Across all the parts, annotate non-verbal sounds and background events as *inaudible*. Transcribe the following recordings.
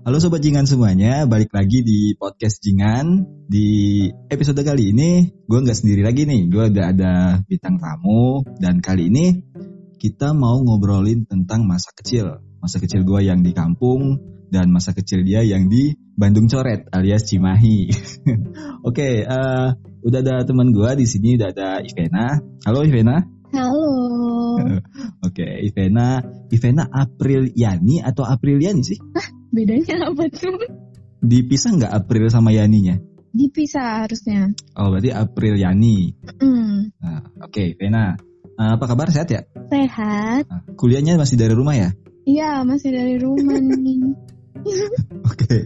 Halo Sobat Jingan semuanya, balik lagi di podcast Jingan. Di episode kali ini, gue nggak sendiri lagi nih, gue udah ada bintang tamu. Dan kali ini, kita mau ngobrolin tentang masa kecil. Masa kecil gue yang di kampung, dan masa kecil dia yang di Bandung Coret alias Cimahi. *laughs* Oke, okay, uh, udah ada teman gue di sini, udah ada Ivena. Halo Ivena. Halo. *laughs* Oke, okay, Ivena. Ivena Apriliani atau Apriliani sih? Hah? Bedanya apa tuh? Dipisah nggak April sama Yani-nya? Dipisah harusnya. Oh berarti April Yani. Mm. Nah, Oke, okay, Vena. Uh, apa kabar? Sehat ya? Sehat. Nah, kuliahnya masih dari rumah ya? Iya, masih dari rumah *laughs* nih. Oke,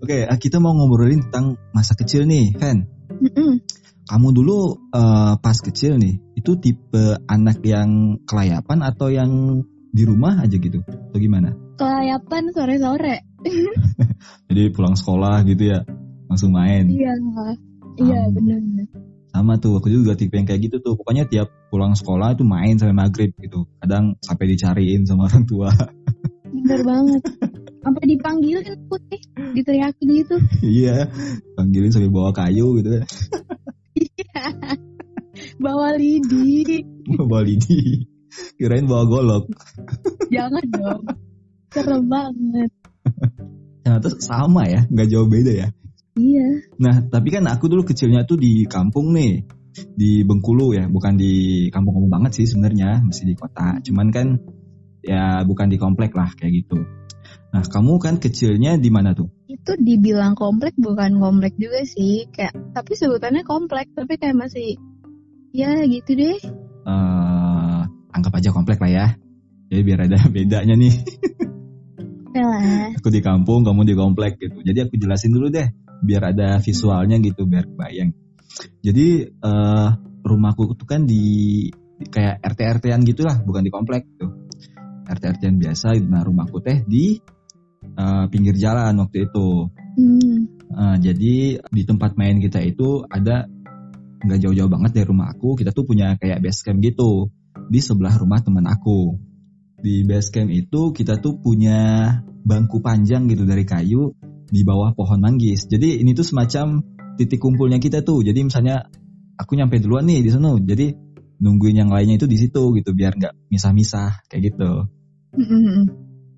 oke. Ah, kita mau ngobrolin tentang masa kecil nih, Ven. Mm -mm. Kamu dulu uh, pas kecil nih, itu tipe anak yang kelayapan atau yang di rumah aja gitu atau gimana? Kelayapan sore-sore. *laughs* Jadi pulang sekolah gitu ya langsung main. Iya, iya benar. Sama tuh aku juga tipe yang kayak gitu tuh. Pokoknya tiap pulang sekolah itu main sampai maghrib gitu. Kadang sampai dicariin sama orang tua. Bener banget. Sampai dipanggilin putih, diteriakin gitu. *laughs* iya, panggilin sampai bawa kayu gitu. Iya. bawa lidi. *laughs* bawa lidi. Kirain bawa golok. Jangan dong. Serem banget. *laughs* Ternyata sama ya, nggak jauh beda ya. Iya. Nah, tapi kan aku dulu kecilnya tuh di kampung nih, di Bengkulu ya, bukan di kampung-kampung banget sih sebenarnya, masih di kota. Cuman kan ya bukan di komplek lah kayak gitu. Nah, kamu kan kecilnya di mana tuh? Itu dibilang komplek bukan komplek juga sih, kayak tapi sebutannya komplek, tapi kayak masih ya gitu deh. Uh, anggap aja komplek lah ya. Jadi biar ada *laughs* bedanya nih. Aku di kampung, kamu di komplek gitu. Jadi aku jelasin dulu deh, biar ada visualnya gitu, biar bayang. Jadi uh, rumahku itu kan di, di kayak RT-RT-an gitulah, bukan di komplek tuh. RT-RT-an biasa, nah rumahku teh di uh, pinggir jalan waktu itu. Hmm. Uh, jadi di tempat main kita itu ada nggak jauh-jauh banget dari rumah aku, kita tuh punya kayak base camp gitu di sebelah rumah teman aku. Di base camp itu kita tuh punya bangku panjang gitu dari kayu di bawah pohon manggis. Jadi ini tuh semacam titik kumpulnya kita tuh. Jadi misalnya aku nyampe duluan nih di sana. Jadi nungguin yang lainnya itu di situ gitu biar nggak misah-misah kayak gitu.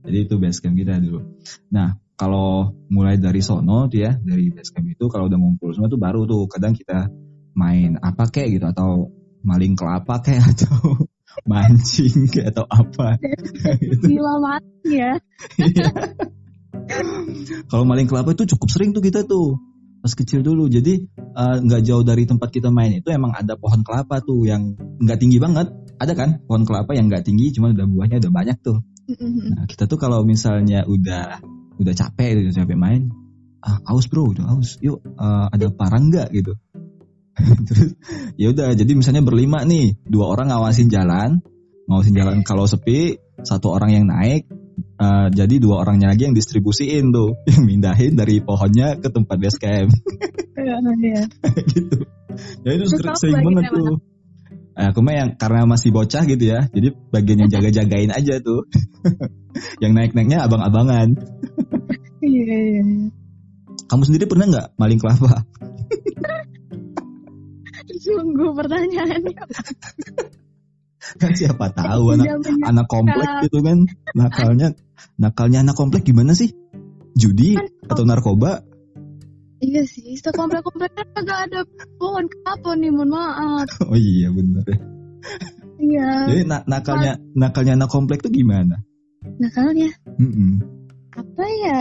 Jadi itu base camp kita dulu. Nah kalau mulai dari sono tuh ya dari base camp itu kalau udah ngumpul semua tuh baru tuh kadang kita main apa kayak gitu atau maling kelapa kayak *laughs* atau mancing atau apa. Gila mati ya. Kalau maling kelapa itu cukup sering tuh kita tuh pas kecil dulu. Jadi nggak uh, jauh dari tempat kita main itu emang ada pohon kelapa tuh yang nggak tinggi banget. Ada kan pohon kelapa yang nggak tinggi, cuma udah buahnya udah banyak tuh. Nah kita tuh kalau misalnya udah udah capek, udah capek main, ah, aus bro, udah aus, yuk uh, ada parang nggak gitu. *laughs* Terus ya udah jadi misalnya berlima nih, dua orang ngawasin jalan, ngawasin jalan kalau sepi, satu orang yang naik, uh, jadi dua orangnya lagi yang distribusiin tuh, *laughs* yang mindahin dari pohonnya ke tempat base camp. *laughs* Iya. gitu. Ya itu sering, banget tuh. Nah, aku mah yang karena masih bocah gitu ya, jadi bagian yang jaga-jagain aja tuh. yang naik-naiknya abang-abangan. Iya, iya. Kamu sendiri pernah nggak maling kelapa? Sungguh pertanyaannya. *laughs* kan siapa tahu anak anak komplek gitu kan. Nakalnya nakalnya anak komplek gimana sih? Judi atau narkoba? Iya sih sekomplek komplek kan agak ada pohon kelapa nih mohon maaf. *laughs* Oh iya benar ya. Iya. Jadi na nakalnya nakalnya anak komplek tuh gimana? Nakalnya? Mm -mm. apa ya?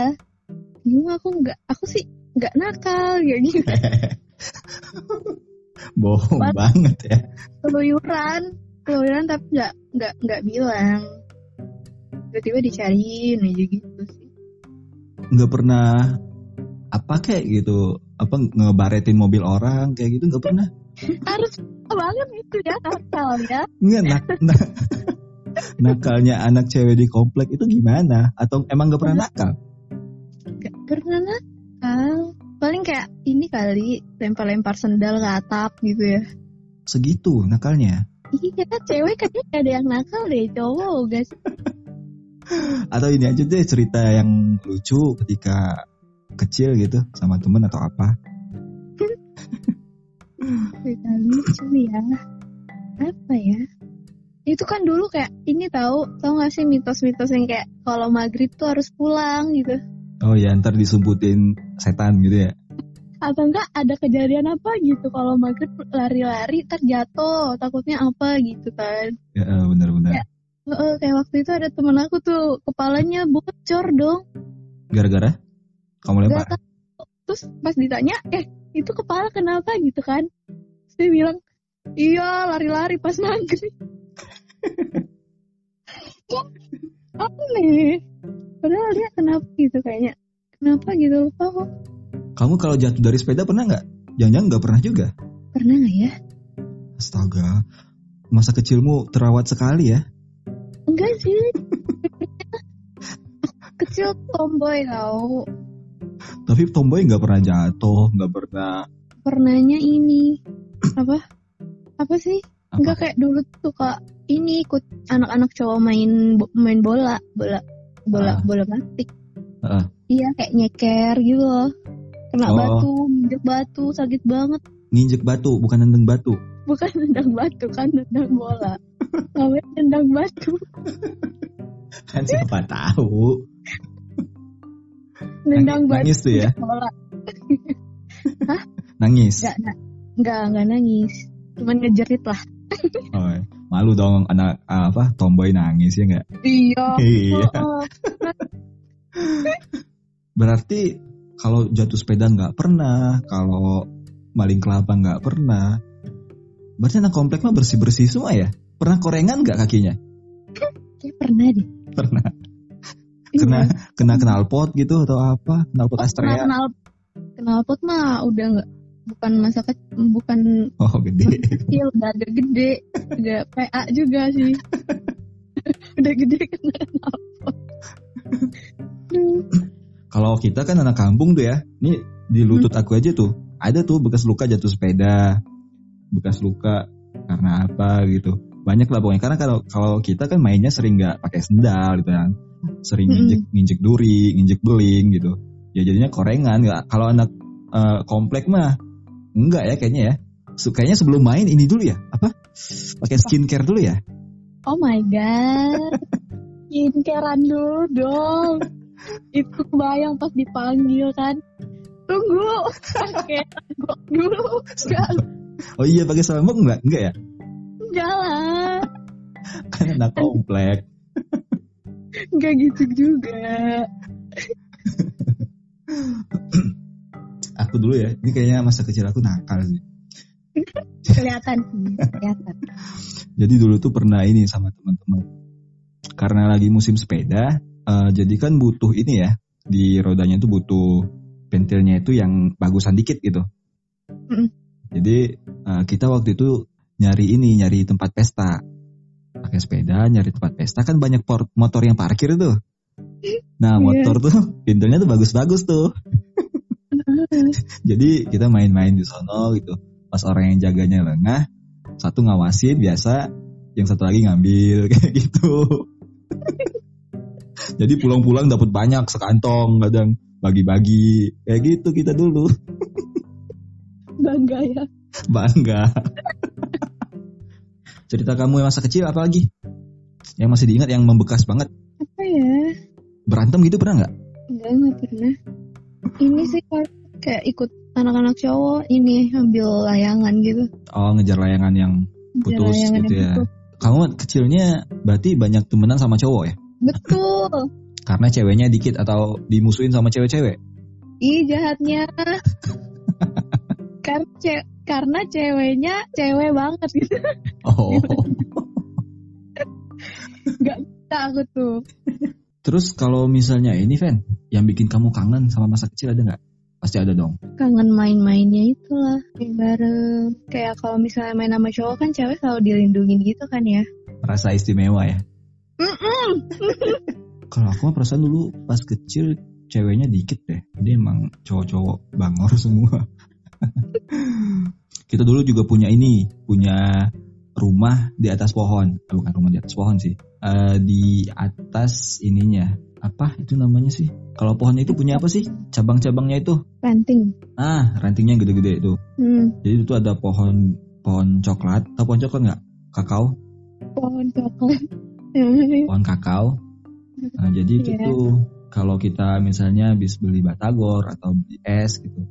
Gimana aku nggak aku sih nggak nakal kayak gitu *laughs* bohong But, banget ya. Keluyuran keluyuran tapi nggak nggak nggak bilang. Tiba-tiba dicariin aja gitu sih. Nggak pernah apa kayak gitu apa ngebaretin mobil orang kayak gitu nggak pernah. *laughs* Harus banget itu ya nakal ya. Nggak nak, nak. Nakalnya anak cewek di komplek itu gimana? Atau emang nggak pernah nakal? Nggak pernah nakal paling kayak ini kali lempar-lempar sendal ke atap gitu ya. Segitu nakalnya? Iya cewek kayaknya ada yang nakal deh cowok guys *laughs* Atau ini aja deh cerita yang lucu ketika kecil gitu sama temen atau apa? *laughs* cerita lucu ya. Apa ya? Itu kan dulu kayak ini tahu tahu gak sih mitos-mitos yang kayak kalau maghrib tuh harus pulang gitu Oh ya ntar disumputin setan gitu ya? atau enggak ada kejadian apa gitu kalau maghrib lari-lari terjatuh takutnya apa gitu kan Ya eh, benar-benar. Ya. Heeh, kayak waktu itu ada temen aku tuh kepalanya bocor dong Gara-gara kamu Gak lempar? tahu. terus pas ditanya eh itu kepala kenapa gitu kan terus dia bilang iya lari-lari pas maghrib *laughs* aneh padahal dia kenapa gitu kayaknya. Kenapa gitu? Lupa kok Kamu kalau jatuh dari sepeda pernah nggak? Jangan-jangan nggak pernah juga. pernah nggak ya? Astaga, masa kecilmu terawat sekali ya. enggak sih. *laughs* Kecil tomboy tau. Tapi tomboy nggak pernah jatuh, nggak pernah. Pernahnya ini. *clears throat* Apa? Apa sih? Enggak kayak dulu tuh kak. Ini ikut anak-anak cowok main main bola bola bola Ah. bola plastik Ah. iya kayak nyeker gitu loh kena Oh. batu injek batu sakit banget nginjek batu, bukan nendang batu. bukan *laughs* nendang batu kan nendang bola ngapain nendang batu Kan siapa tahu. nendang batu Nangis tuh ya, bola nangis. enggak enggak enggak enggak nangis cuman ngejerit lah Oh, malu dong anak apa tomboy nangis ya nggak? iya Iya. Berarti kalau jatuh sepeda nggak pernah, kalau maling kelapa nggak pernah. Berarti anak komplek mah bersih bersih semua ya? Pernah korengan nggak kakinya? Kayak pernah deh Pernah. Iya. Kena kena knalpot gitu atau apa? Knalpot Oh, Astrea? kenal kenal pot mah udah nggak bukan masa ke, bukan Oh gede. kecil udah agak gede udah PA juga sih *laughs* udah gede kena. Kalau kita kan anak kampung tuh ya, ini di lutut aku aja tuh, ada tuh bekas luka jatuh sepeda, bekas luka karena apa gitu. Banyak lah pokoknya karena kalau kalau kita kan mainnya sering nggak pakai sendal gitu kan, sering Mm-mm. nginjek nginjek duri, nginjek beling gitu. Ya jadinya korengan. Nggak- Kalau anak eh, komplek mah enggak ya kayaknya ya. Su- Kayaknya sebelum main ini dulu ya, apa? Pakai skincare dulu ya. oh my god skincarean dulu dong itu bayang pas dipanggil kan tunggu pakai dulu enggak Oh iya pakai sabuk enggak? Enggak ya? enggak lah Kan anak komplek. enggak gitu juga *laughs* Aku dulu ya, ini kayaknya masa kecil aku nakal sih. *laughs* kelihatan kelihatan Jadi dulu tuh pernah ini sama teman-teman. Karena lagi musim sepeda, eh, jadi kan butuh ini ya di rodanya tuh butuh pentilnya itu yang bagusan dikit gitu. Mm. Jadi eh, kita waktu itu nyari ini, nyari tempat pesta. Pakai sepeda, nyari tempat pesta kan banyak motor yang parkir tuh. Nah Iya. motor tuh *laughs* pintunya tuh bagus-bagus tuh. Jadi kita main-main di sono gitu. Pas orang yang jaganya lengah, satu ngawasin biasa, yang satu lagi ngambil *laughs* kayak gitu. *laughs* Jadi pulang-pulang dapat banyak sekantong kadang bagi-bagi kayak gitu kita dulu *laughs* bangga ya bangga. Cerita kamu yang masa kecil apa lagi? Yang masih diingat yang membekas banget. apa ya Berantem gitu pernah nggak? enggak enggak pernah ini sih kayak- ikut anak-anak cowok ini ambil layangan gitu Oh ngejar layangan yang putus layangan gitu yang ya. putus. Kamu kecilnya berarti banyak temenan sama cowok ya? betul Karena ceweknya dikit atau dimusuhin sama cewek-cewek? ih jahatnya karena ce- karena ceweknya cewek banget gitu Oh. tak aku tuh Terus kalau misalnya ini Ven, yang bikin kamu kangen sama masa kecil ada nggak? Pasti ada dong. kangen main-mainnya itulah main bareng kayak kalau misalnya main sama cowok kan cewek selalu dilindungin gitu kan ya Merasa istimewa ya. *laughs* Kalau aku perasaan dulu pas kecil ceweknya dikit deh. Dia emang cowok-cowok bangor *laughs* semua. Kita dulu juga punya ini, punya rumah di atas pohon. Eh, bukan rumah di atas pohon sih. eh, di atas ininya apa itu namanya sih? Kalau pohon itu punya apa sih? Cabang-cabangnya itu? Ranting. Ah, rantingnya yang gede-gede itu. Hmm. Jadi itu ada pohon pohon coklat. Tahu pohon coklat nggak? Kakao, Pohon coklat. pohon kakao. Nah, jadi itu Iya. tuh kalau kita misalnya habis beli batagor atau beli es gitu.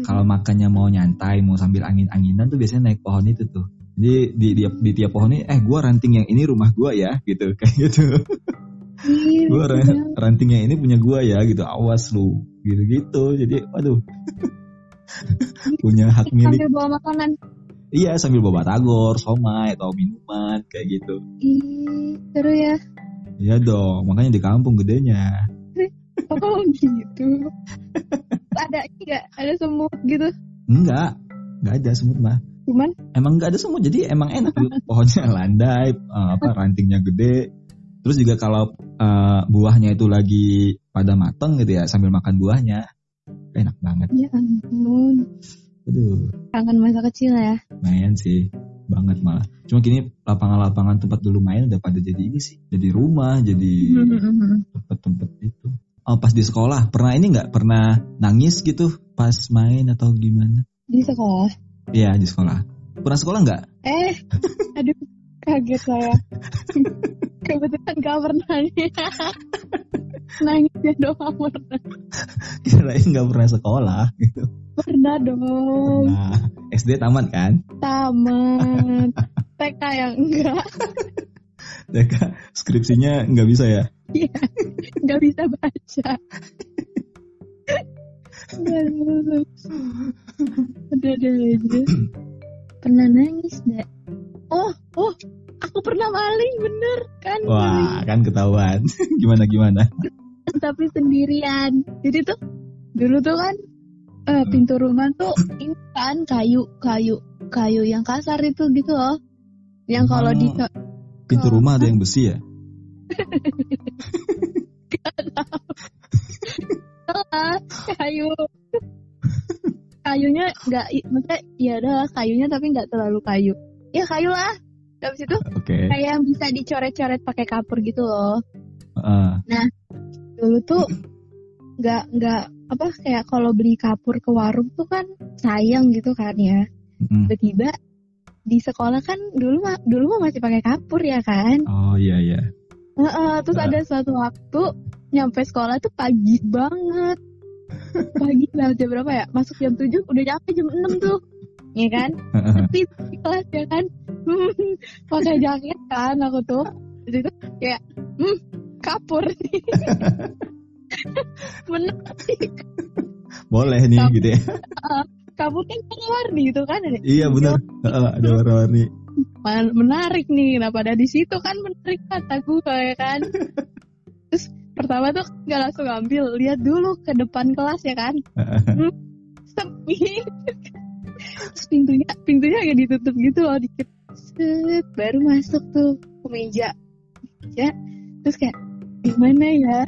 Kalau makannya mau nyantai, mau sambil angin-anginan tuh biasanya naik pohon itu tuh. Jadi di, di, di tiap pohon ini, eh gua ranting yang ini rumah gua ya, gitu *laughs* kayak gitu. Iya, Gua ra- bener. ranting yang ini punya gua ya, gitu. Awas lu, gitu-gitu. Jadi, waduh, punya hak milik. Sambil bawa makanan. Iya, sambil bawa batagor, somai atau minuman kayak gitu. Ih, seru ya. Iya dong, makanya di kampung gedenya. *laughs* Oh gitu. ada ini nggak? Ada semut gitu. Enggak, enggak ada semut mah. Cuman Emang enggak ada semut, jadi emang enak. *laughs* Pohonnya landai, eh, apa rantingnya gede. Terus juga kalau eh, buahnya itu lagi pada mateng gitu ya, sambil makan buahnya, enak banget. ya ampun. Aduh, Kangen masa kecil ya. lumayan sih, banget malah. Cuma kini lapangan-lapangan tempat dulu main udah pada jadi ini sih, jadi rumah, jadi tempat-tempat itu. Oh, pas di sekolah, pernah ini nggak? Pernah nangis gitu pas main atau gimana? Di sekolah. Iya, di sekolah. Pernah sekolah nggak? Eh, *laughs* aduh, kaget saya. *laughs* Kebetulan gak pernah nih. *laughs* Nangisnya doang pernah. Kirain nggak pernah sekolah gitu. Pernah dong. Nah, SD tamat kan? Tamat. *laughs* TK yang enggak. Kak, skripsinya nggak bisa ya? Iya, nggak bisa baca. Aduh. Udah deh aja. Pernah nangis nggak? Aku pernah maling bener kan? Wah, kan ketahuan. *laughs* gimana gimana? Tapi sendirian. Jadi tuh dulu tuh kan eh, pintu rumah tuh *laughs* ini kan kayu, kayu, kayu yang kasar itu gitu loh. Yang kalau di Oh. Pintu rumah ada yang besi ya? *laughs* Kayu kayunya nggak maksudnya ya udah kayunya tapi nggak terlalu kayu ya kayu lah habis itu Oke. kayak yang bisa dicoret-coret pakai kapur gitu loh Heeh. dulu tuh nggak nggak apa kayak kalau beli kapur ke warung tuh kan sayang gitu kan ya tiba-tiba di sekolah kan dulu mah dulu mah masih pakai kapur ya kan Oh iya iya. Heeh, terus Nah. ada suatu waktu nyampe sekolah tuh pagi banget. *laughs* Pagi banget jam berapa ya? Masuk jam 7 udah nyampe jam 6 tuh. *laughs* Ya kan? Di kelas ya kan? *laughs* Pakai jaket kan aku tuh. Terus itu kayak hmm, kapur. *laughs* Bener Boleh nih Kamu- gitu ya. kapur kan warna-warni gitu kan ada iya benar. Ada warna-warni. Menarik nih kenapa ada di situ kan menarik kata gue ya kan terus pertama tuh nggak langsung ambil lihat dulu ke depan kelas ya kan Hmm, sepi terus pintunya pintunya agak ditutup gitu loh dikit set baru masuk tuh ke meja meja terus kayak gimana ya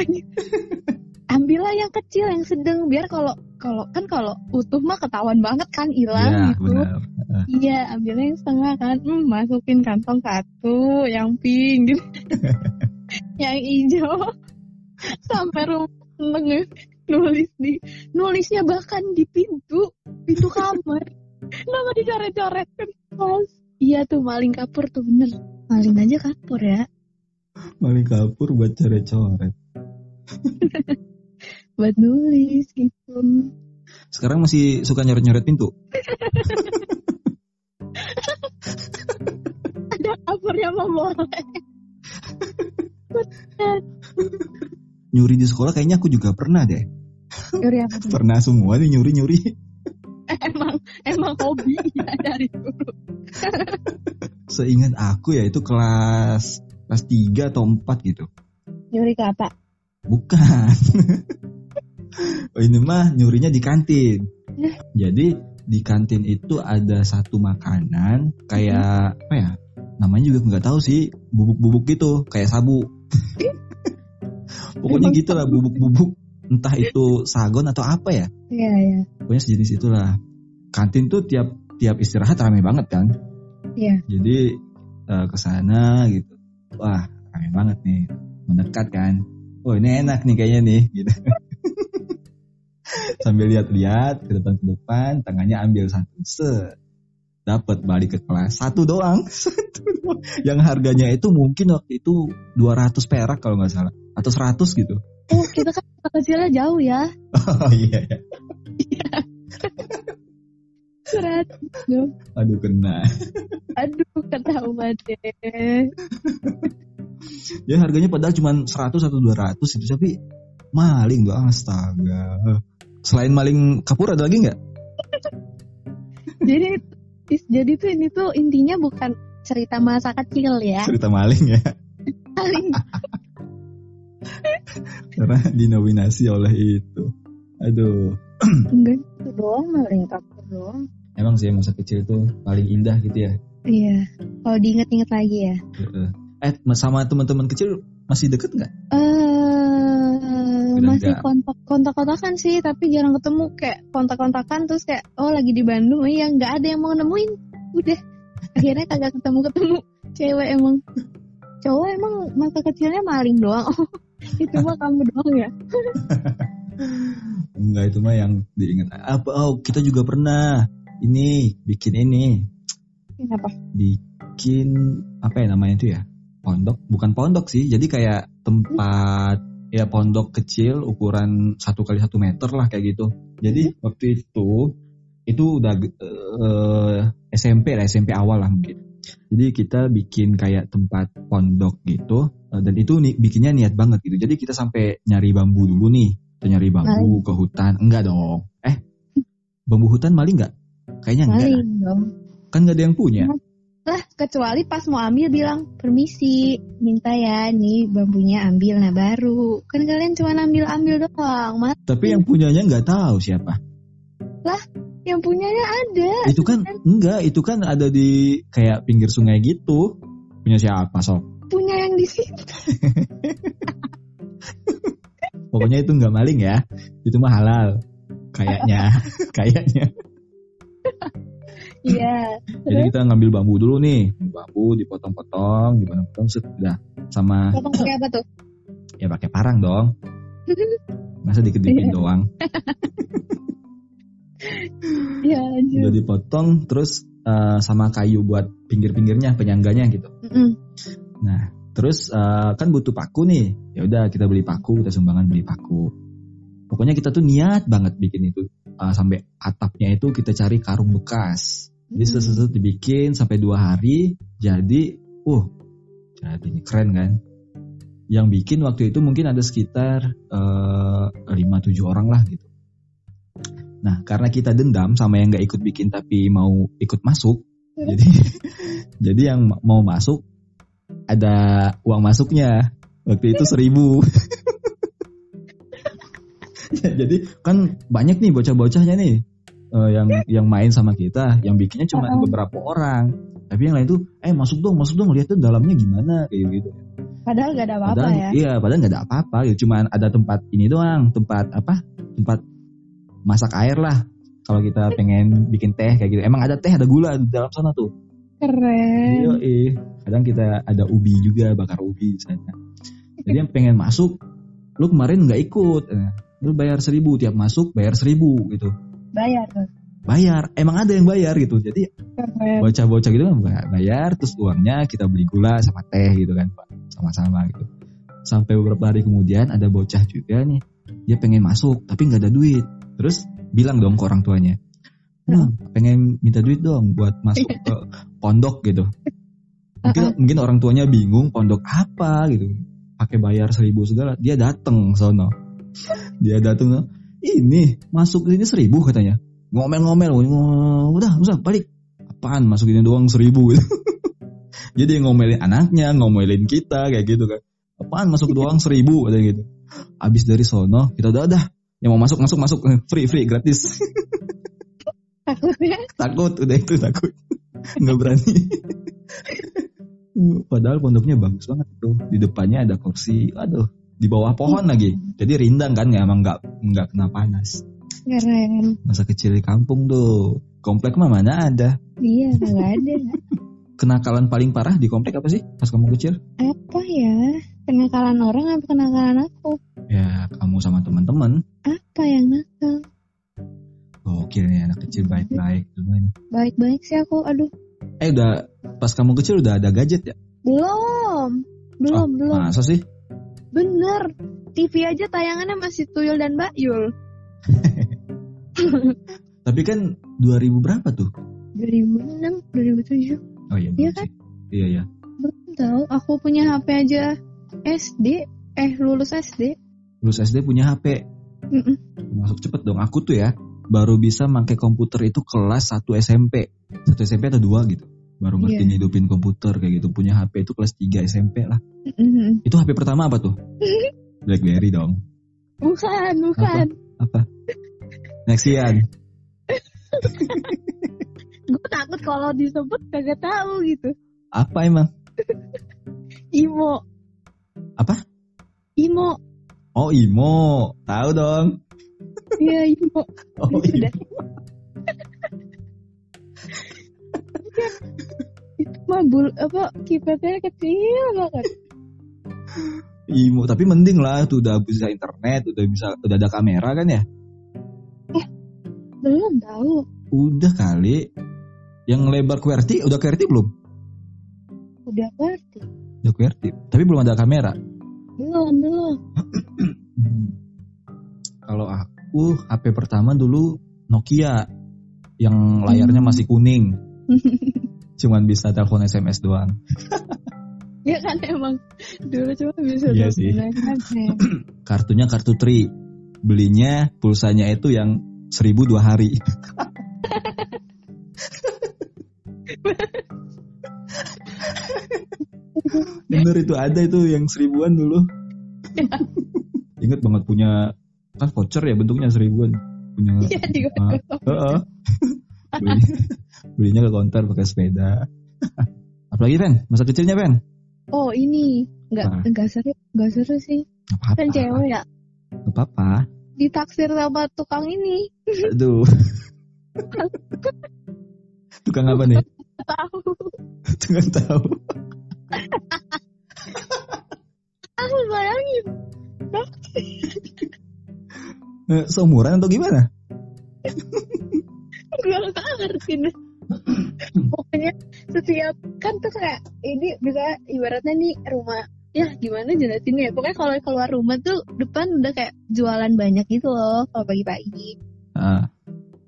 *laughs* ambillah yang kecil yang sedang biar kalau kalau kan kalau utuh mah ketahuan banget kan hilang Iya gitu benar. Iya, ambilnya yang setengah kan. Hmm, masukin kantong satu, yang pink gitu. *laughs* yang hijau. Sampai rumah nulis di nulisnya bahkan di pintu, pintu kamar. Nama dicoret-coret kan. Iya tuh maling kapur tuh bener. Maling aja kapur ya. Maling kapur buat coret-coret. *laughs* Buat nulis gitu. Sekarang masih suka nyoret-nyoret pintu? *laughs* Ada kapurnya mau boleh. Nyuri di sekolah kayaknya aku juga pernah deh. Yuri apa tuh? Pernah semua nih nyuri-nyuri. *laughs* Emang emang hobi ya dari dulu. *laughs* Seingat aku ya itu kelas kelas 3 atau 4 gitu. Yuri ke apa? Bukan. *laughs* oh, ini mah nyurinya di kantin. Jadi di kantin itu ada satu makanan kayak apa ya? Namanya juga nggak tahu sih, bubuk-bubuk gitu, kayak sabu. Pokoknya gitu lah bubuk-bubuk. Entah itu sagon atau apa ya. Iya, iya. Pokoknya sejenis itulah. Kantin tuh tiap tiap istirahat rame banget kan. Iya. Jadi eh, ke sana gitu. Wah, rame dekat kan oh ini enak nih kayaknya nih gitu *laughs* sambil lihat-lihat ke depan ke depan tangannya ambil satu set dapat balik ke kelas satu doang *laughs* satu doang yang harganya itu mungkin waktu itu 200 perak kalau nggak salah atau 100 gitu oh kita kan kecilnya jauh ya. Oh iya ya seratus aduh kena. Aduh ketahuan deh ya harganya padahal cuma 100 atau 200 itu tapi maling doang astaga. Selain maling kapur ada lagi nggak? Jadi jadi tuh ini tuh intinya bukan cerita masa kecil ya. Cerita maling ya. Maling *laughs* *laughs* karena dinominasi oleh itu. Aduh. *clears throat* Enggak itu doang maling kapur doang. Emang sih masa kecil itu paling indah gitu ya? Iya. Kalau diinget-inget lagi ya. Eh sama teman-teman kecil masih deket nggak? Eh masih kontak kontak kontakan sih tapi jarang ketemu. Kayak kontak kontakan terus kayak oh lagi di Bandung. Iya nggak ada yang mau nemuin. Udah. Akhirnya kagak ketemu ketemu cewek emang. Cowok emang masa kecilnya maling doang *laughs* itu mah kamu doang ya? *laughs* Enggak itu mah yang diingat. Apa? Oh kita juga pernah ini bikin ini. Kenapa bikin apa ya namanya itu ya? Pondok? Bukan pondok sih jadi kayak tempat ya pondok kecil ukuran satu kali satu meter lah kayak gitu. Jadi waktu itu itu udah uh, SMP lah SMP awal lah mungkin. Jadi kita bikin kayak tempat pondok gitu dan itu nih bikinnya niat banget gitu. Jadi kita sampai nyari bambu dulu nih. Kita nyari bambu maling. ke hutan. Enggak dong. Eh bambu hutan maling nggak? Kayaknya enggak maling dong. Kan nggak ada yang punya. Lah kecuali pas mau ambil bilang permisi minta ya nih bambunya ambil nah baru. Kan kalian cuma ambil ambil doang mas. Tapi yang punyanya nggak tahu siapa. Lah yang punyanya ada. Itu kan enggak itu kan ada di kayak pinggir sungai gitu. Punya siapa sok punya yang di situ *laughs* pokoknya itu nggak maling ya itu mah halal kayaknya *laughs* kayaknya Iya. Jadi kita ngambil bambu dulu nih, bambu dipotong-potong, dipotong-potong sudah sama. Potong pakai apa tuh? *laughs* Ya pakai parang dong. Masa dikit-dikit doang. Iya. Udah dipotong, terus uh, sama kayu buat pinggir-pinggirnya, penyangganya gitu. Mm -mm. Nah, terus uh, kan butuh paku nih. Ya udah kita beli paku, kita sumbangan beli paku. Pokoknya kita tuh niat banget bikin itu uh, sampai atapnya itu kita cari karung bekas. Jadi sesuatu dibikin sampai dua hari, jadi, uh, jadi ini keren kan? Yang bikin waktu itu mungkin ada sekitar lima uh, tujuh orang lah gitu. Nah karena kita dendam sama yang nggak ikut bikin tapi mau ikut masuk, jadi *laughs* jadi yang mau masuk ada uang masuknya waktu itu seribu. *laughs* jadi kan banyak nih bocah-bocahnya nih uh, yang yang main sama kita, yang bikinnya cuma uh -uh. beberapa orang. Tapi yang lain tuh, eh masuk dong, masuk dong, lihat tuh dalamnya gimana kayak gitu. Padahal gak ada apa-apa ya? Iya, padahal gak ada apa-apa. Gitu. Cuma ada tempat ini doang, tempat apa? Tempat masak air lah. Kalau kita pengen bikin teh kayak gitu, emang ada teh, ada gula di dalam sana tuh. Keren. Iya. Kadang kita ada ubi juga, bakar ubi di sana. Jadi yang pengen masuk, lu kemarin nggak ikut, lu bayar seribu tiap masuk bayar seribu gitu. Bayar bayar emang ada yang bayar gitu. Jadi bocah-bocah gitu kan bayar terus uangnya kita beli gula sama teh gitu kan pak. Sama-sama gitu. Sampai beberapa hari kemudian ada bocah juga nih dia pengen masuk tapi nggak ada duit. Terus bilang dong ke orang tuanya nah pengen minta duit dong buat masuk *laughs* ke pondok gitu mungkin mungkin orang tuanya bingung pondok apa gitu. Pakai bayar seribu segala. Dia dateng sono. Dia datang ini masuk ini seribu katanya. Ngomel-ngomel udah usah balik. Apaan masuk ini doang seribu gitu. *laughs* jadi ngomelin anaknya ngomelin kita kayak gitu kan. Apaan masuk *laughs* doang seribu katanya gitu. Abis dari sono kita udah dah yang mau masuk masuk masuk. *laughs* Free free gratis. Takutnya takut udah itu takut. Nggak berani padahal pondoknya bagus banget tuh di depannya ada kursi aduh di bawah pohon lagi. Jadi rindang kan ya emang nggak nggak kena panas. Keren. Masa kecil di kampung tuh. Komplek mah mana ada? Iya nggak ada. Kenakalan paling parah di komplek apa sih pas kamu kecil? Apa ya? Kenakalan orang apa kenakalan aku? Ya kamu sama teman-teman. Apa yang nakal? Gokil nih anak kecil baik-baik? Baik-baik sih aku, aduh. Eh udah pas kamu kecil udah ada gadget ya? Belum. Belum, Oh, belum. Masa sih? Bener. TV aja tayangannya masih Tuyul dan Mbak Yul. *laughs* Tapi kan 2000 berapa tuh? 2006, 2007. Oh iya, Iya kan? Iya iya. Belum tahu. Aku punya HP aja SD. Eh, lulus SD. Lulus SD punya HP. Mm-mm. Masuk cepet dong. Aku tuh ya baru bisa pakai komputer itu kelas 1 SMP. 1 SMP atau 2 gitu. Baru ngerti Iya. ngidupin komputer kayak gitu. Punya HP itu kelas 3 SMP lah. Mm-mm. Itu HP pertama apa tuh? *laughs* Blackberry dong. Bukan, bukan. Apa? Nexian. *laughs* Gue takut kalau disebut kagak tahu gitu. Apa emang? Imo. Apa? Imo. Oh Imo. Tahu dong. Iya, Imo. *laughs* Oh Sudah. Imo. Itu mah bul apa kipetnya kecil banget. Imo. Tapi mending lah tuh udah bisa internet, udah bisa udah ada kamera kan ya? Belum tahu. Udah kali. Yang lebar QWERTY udah QWERTY belum? Udah ngerti. Udah QWERTY. Tapi belum ada kamera. Belum, belum. *clears throat* Kalau aku HP pertama dulu Nokia yang layarnya Hmm. masih kuning, *laughs* cuman bisa telepon SMS doang. *laughs* ya kan emang dulu cuma bisa Iya sih. *clears throat* Kartunya kartu Tri, belinya pulsanya itu yang seribu dua hari. *laughs* Bener itu ada itu yang seribuan dulu. *laughs* Ingat banget punya kan voucher ya bentuknya seribuan. Punya Iya juga. Heeh. Beli- belinya ke konter pakai sepeda. *laughs* Apalagi Pen, masa kecilnya Pen? Oh ini nggak Apa? nggak seru nggak seru sih. Apa-apa. Kan cewek ya. Gak apa-apa. Ditaksir sama tukang ini. Aduh. *laughs* Tukang apa nih? Tahu. Tukang tahu. Aku bayangin. Eh, Seumuran atau gimana? Gue nggak ngerti deh. Pokoknya setiap kan tuh kayak ini bisa ibaratnya nih rumah. Ya gimana jelasinnya? Ya pokoknya kalau keluar rumah tuh depan udah kayak jualan banyak gitu loh kalau pagi-pagi. Ah,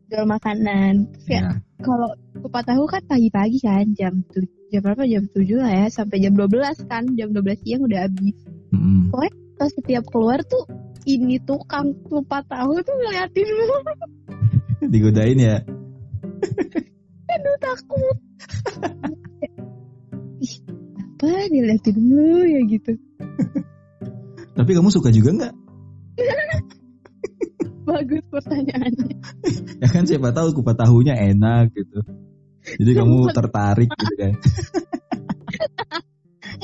jual makanan. Terus kayak ya. kalau kupat tahu kan pagi-pagi kan jam tuh jam berapa? Jam 7 lah ya sampai jam 12 kan jam 12 siang udah habis. Mm-mm. pas setiap keluar tuh ini tukang kupat tahu tuh ngeliatin *laughs* Digodain ya. *laughs* aduh takut ih apa diliatin lu ya gitu Tapi kamu suka juga nggak? *laughs* bagus pertanyaannya Ya kan siapa tahu kupat tahunya enak gitu. Jadi kamu tertarik gitu kan. *laughs*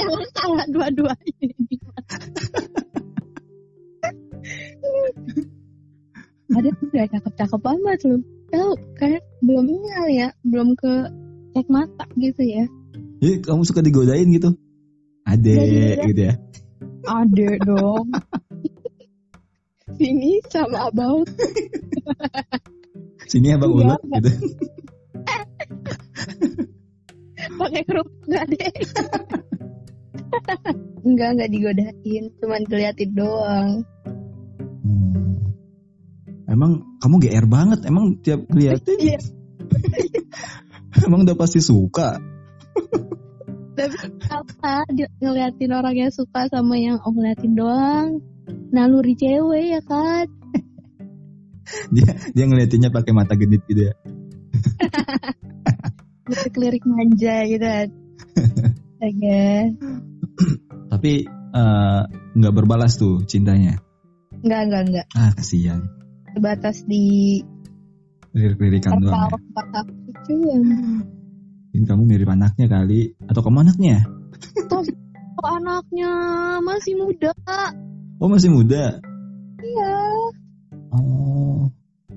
emang salah dua-duanya ini ada udah cakep-cakep amat lu tahu kayak belum ini kali ya belum ke cek mata gitu ya Jadi kamu suka digodain gitu? Ade Iya, gitu ya. ada dong sini sama about Sini abang ulet gitu. pakai kerupuk nggak deh enggak enggak digodain cuman diliatin doang Hmm. Emang kamu GR banget. Emang tiap ngeliatin Iya. *laughs* *laughs* emang udah pasti suka. *laughs* tapi apa ngeliatin orang yang suka sama yang oh ngeliatin doang naluri cewek ya kan *laughs* Dia dia ngeliatinnya pakai mata genit gitu ya. lirik manja gitu kan Astaga. Tapi eh, nggak berbalas tuh cintanya. enggak enggak enggak Ah kasihan. sebatas di Lirik-lirikan doang. tertawa Ya. Mungkin kamu mirip anaknya kali. Atau kamu anaknya? Kok anaknya masih muda Oh masih muda. iya Oh.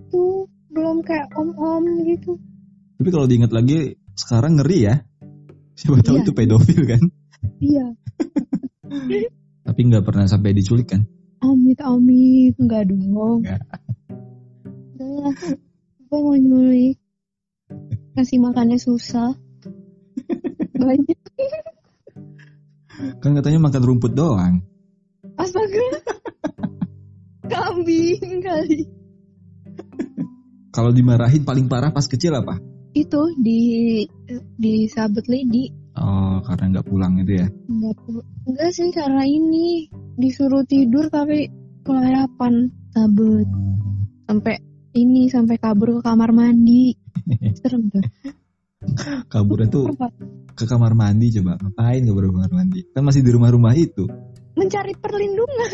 tuh belum kayak om-om gitu Tapi kalau diingat lagi sekarang ngeri ya. Siapa tahu Iya. itu pedofil kan. iya *laughs* Tapi nggak pernah sampai diculik kan? Amit amit enggak dong. Nggak. Apa mau nyulik? Kasih makannya susah. *laughs* Banyak. Kan katanya makan rumput doang. Astaga. *laughs* Kambing kali. Kalau dimarahin paling parah pas kecil apa? Itu di di sabet lady. Oh, karena nggak pulang itu ya? Enggak, pu- enggak sih karena ini disuruh tidur tapi kelayapan sabet sampai ini sampai kabur ke kamar mandi. *laughs* Serem tuh. Kaburnya tuh Apa? ke kamar mandi coba. Ngapain kabur ke kamar mandi? Kan masih di rumah-rumah itu. Mencari perlindungan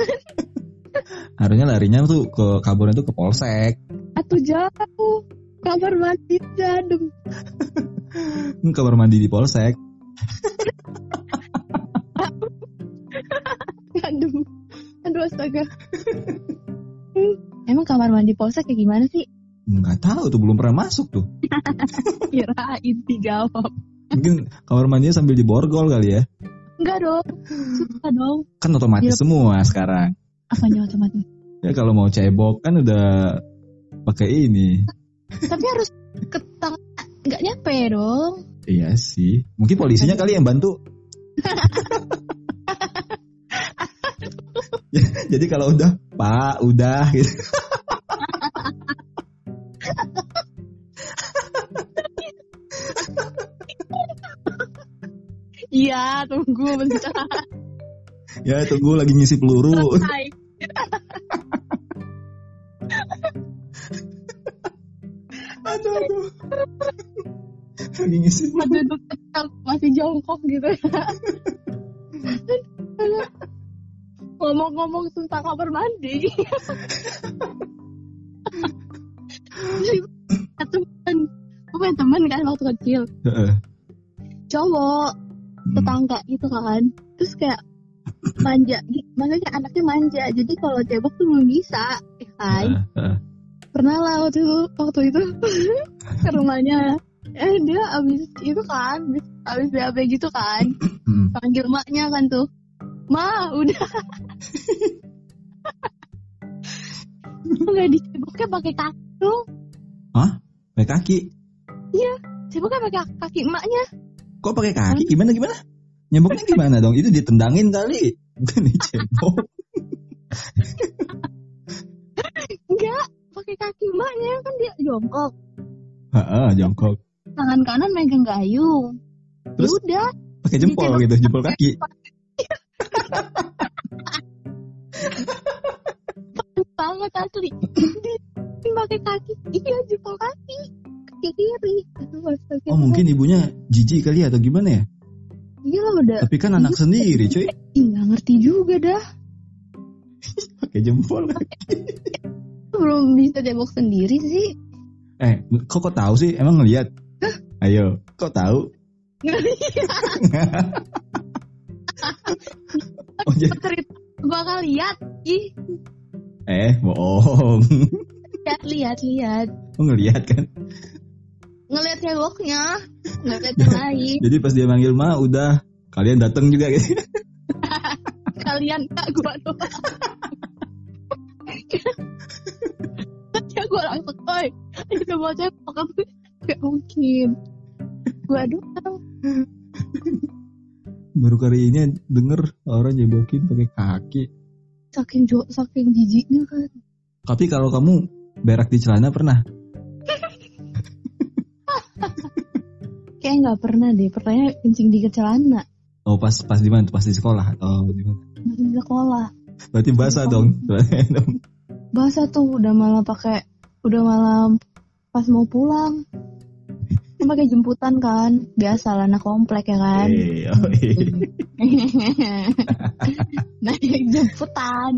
*laughs* Harusnya larinya tuh ke kaburnya tuh ke polsek. atau jauh kamar mandi jadem. Hmm, kamar mandi di polsek. *laughs* Aduh, aduh astaga. Emang kamar mandi polsek kayak gimana sih? Nggak tahu tuh belum pernah masuk tuh. *laughs* Kirain dijawab. Mungkin kamar mandinya sambil diborgol kali ya. Enggak dong, susah dong. Kan otomatis semua sekarang. Apanya otomatis? Ya kalau mau cebok kan udah pakai ini. Tapi harus ke tangan, nggak nyampe dong. Iya sih. Mungkin polisinya kali yang bantu. *laughs* *laughs* Ya, Jadi kalau udah, Pak, udah gitu. Iya, tunggu bentar. Ya tunggu lagi ngisi peluru. Aduh, aduh. Lagi ngisi peluru. Tetap, masih jongkok gitu. Ngomong-ngomong tentang kamar mandi. teman, gue punya teman kan waktu kecil, Heeh. cowok Hmm. tetangga gitu kan, terus kayak manja, maksudnya anaknya manja, jadi kalau cebok tuh belum bisa, ya kan? Pernah lah waktu itu waktu itu *laughs* ke rumahnya eh dia abis itu kan abis, abis BAB gitu kan Hmm. panggil maknya kan tuh ma udah nggak diceboknya pakai kaki tuh Pakai kaki. ceboknya pakai kaki emaknya Kok pakai kaki? Gimana gimana? Nyeboknya gimana dong? Itu ditendangin kali. Bukan dicebok. enggak pakai kaki emaknya kan dia jongkok Heeh, jongkok. tangan kanan megang gayung Terus? Ya udah Pakai jempol gitu, jempol kaki. Banget asli pakai kaki iya jempol kaki kaki kiri. Oh mungkin ibunya jijik kali ya, atau gimana ya? Iya udah Tapi kan anak sendiri cuy. Nggak ngerti juga dah Pakai jempol. Belum bisa cebok sendiri sih Eh, kok kok tahu sih? Emang ngelihat? Ayo, kok tahu? *laughs* jadi, Cerita bakal lihat. Ih. Eh, bohong. lihat lihat lihat. Oh, ngelihat kan? Ngeliat ceboknya Ngeliat yang lain. Jadi pas dia manggil ma, udah. Kalian datang juga. Gitu. *laughs* Kalian kak gua doang. Ya gua langsung Oi Itu mau Aku Gak mungkin. Gua doang Baru kali ini denger orang jebokin pakai kaki. Saking jo Saking jijiknya kan Tapi kalau kamu berak di celana pernah? *laughs* Kayak nggak pernah deh Pernahnya kencing di celana Oh pas pas di mana? Pas di sekolah atau di mana? Di sekolah Berarti basah *laughs* dong. basah tuh udah malah pakai udah malam pas mau pulang pakai jemputan kan. Biasa lah anak komplek ya kan. Eh, oh, iya. *laughs* naik jemputan.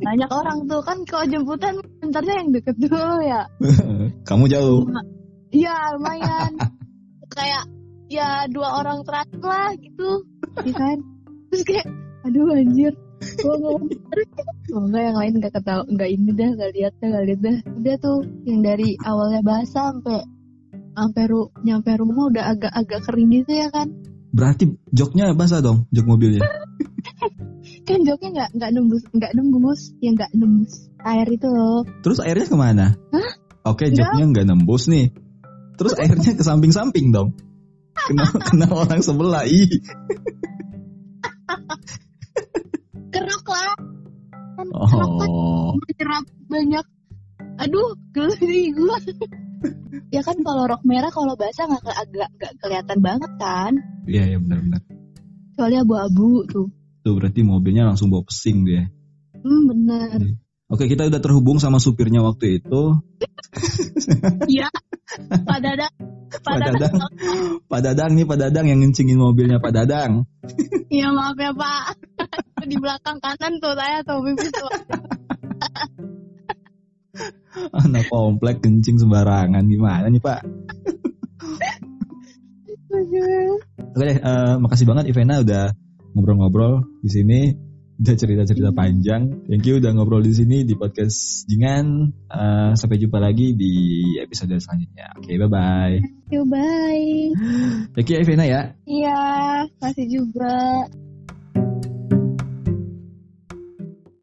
Banyak orang tuh kan kalau jemputan bentarnya yang deket dulu ya. *laughs* Kamu jauh. iya lumayan. Kayak ya dua orang terakhir lah gitu. Ya kan? Terus kayak aduh anjir ngomong terus oh, enggak yang lain nggak ketahu nggak ini dah nggak lihat dah nggak lihat dah. Udah tuh yang dari awalnya basah sampai sampai ru nyampe rumah udah agak-agak kering gitu ya kan Berarti joknya basah dong, jok mobilnya. *laughs* kan joknya nggak nggak nembus nggak nembus ya nggak nembus air itu loh Terus airnya ke mana? Hah? Oke, joknya nggak nembus nih. Terus airnya ke samping-samping dong. Kena, *laughs* kena orang sebelah. Ih. kerok lah kan kan Oh. menyerap banyak aduh geli gue ya kan kalau rok merah kalau basah nggak ke- agak nggak kelihatan banget kan Iya, iya benar-benar. soalnya abu-abu tuh Tuh berarti mobilnya langsung bawa pesing dia. hmm bener Oke, kita udah terhubung sama supirnya waktu itu. Iya. Pak Dadang. *laughs* Pak. Dadang. Pak Dadang nih, Pak Dadang yang ngencingin mobilnya Pak Dadang. Iya maaf ya Pak. Di belakang kanan tuh saya tuh bibit tuh. Anak komplek kencing sembarangan gimana nih Pak? Oke deh, eh, makasih banget Ivena udah ngobrol-ngobrol di sini, udah cerita-cerita panjang. Thank you udah ngobrol di sini di podcast Jingan. Eh, sampai jumpa lagi di episode selanjutnya. Oke, bye bye. Yuk bye. Thank you Ivena ya. Iya, masih juga.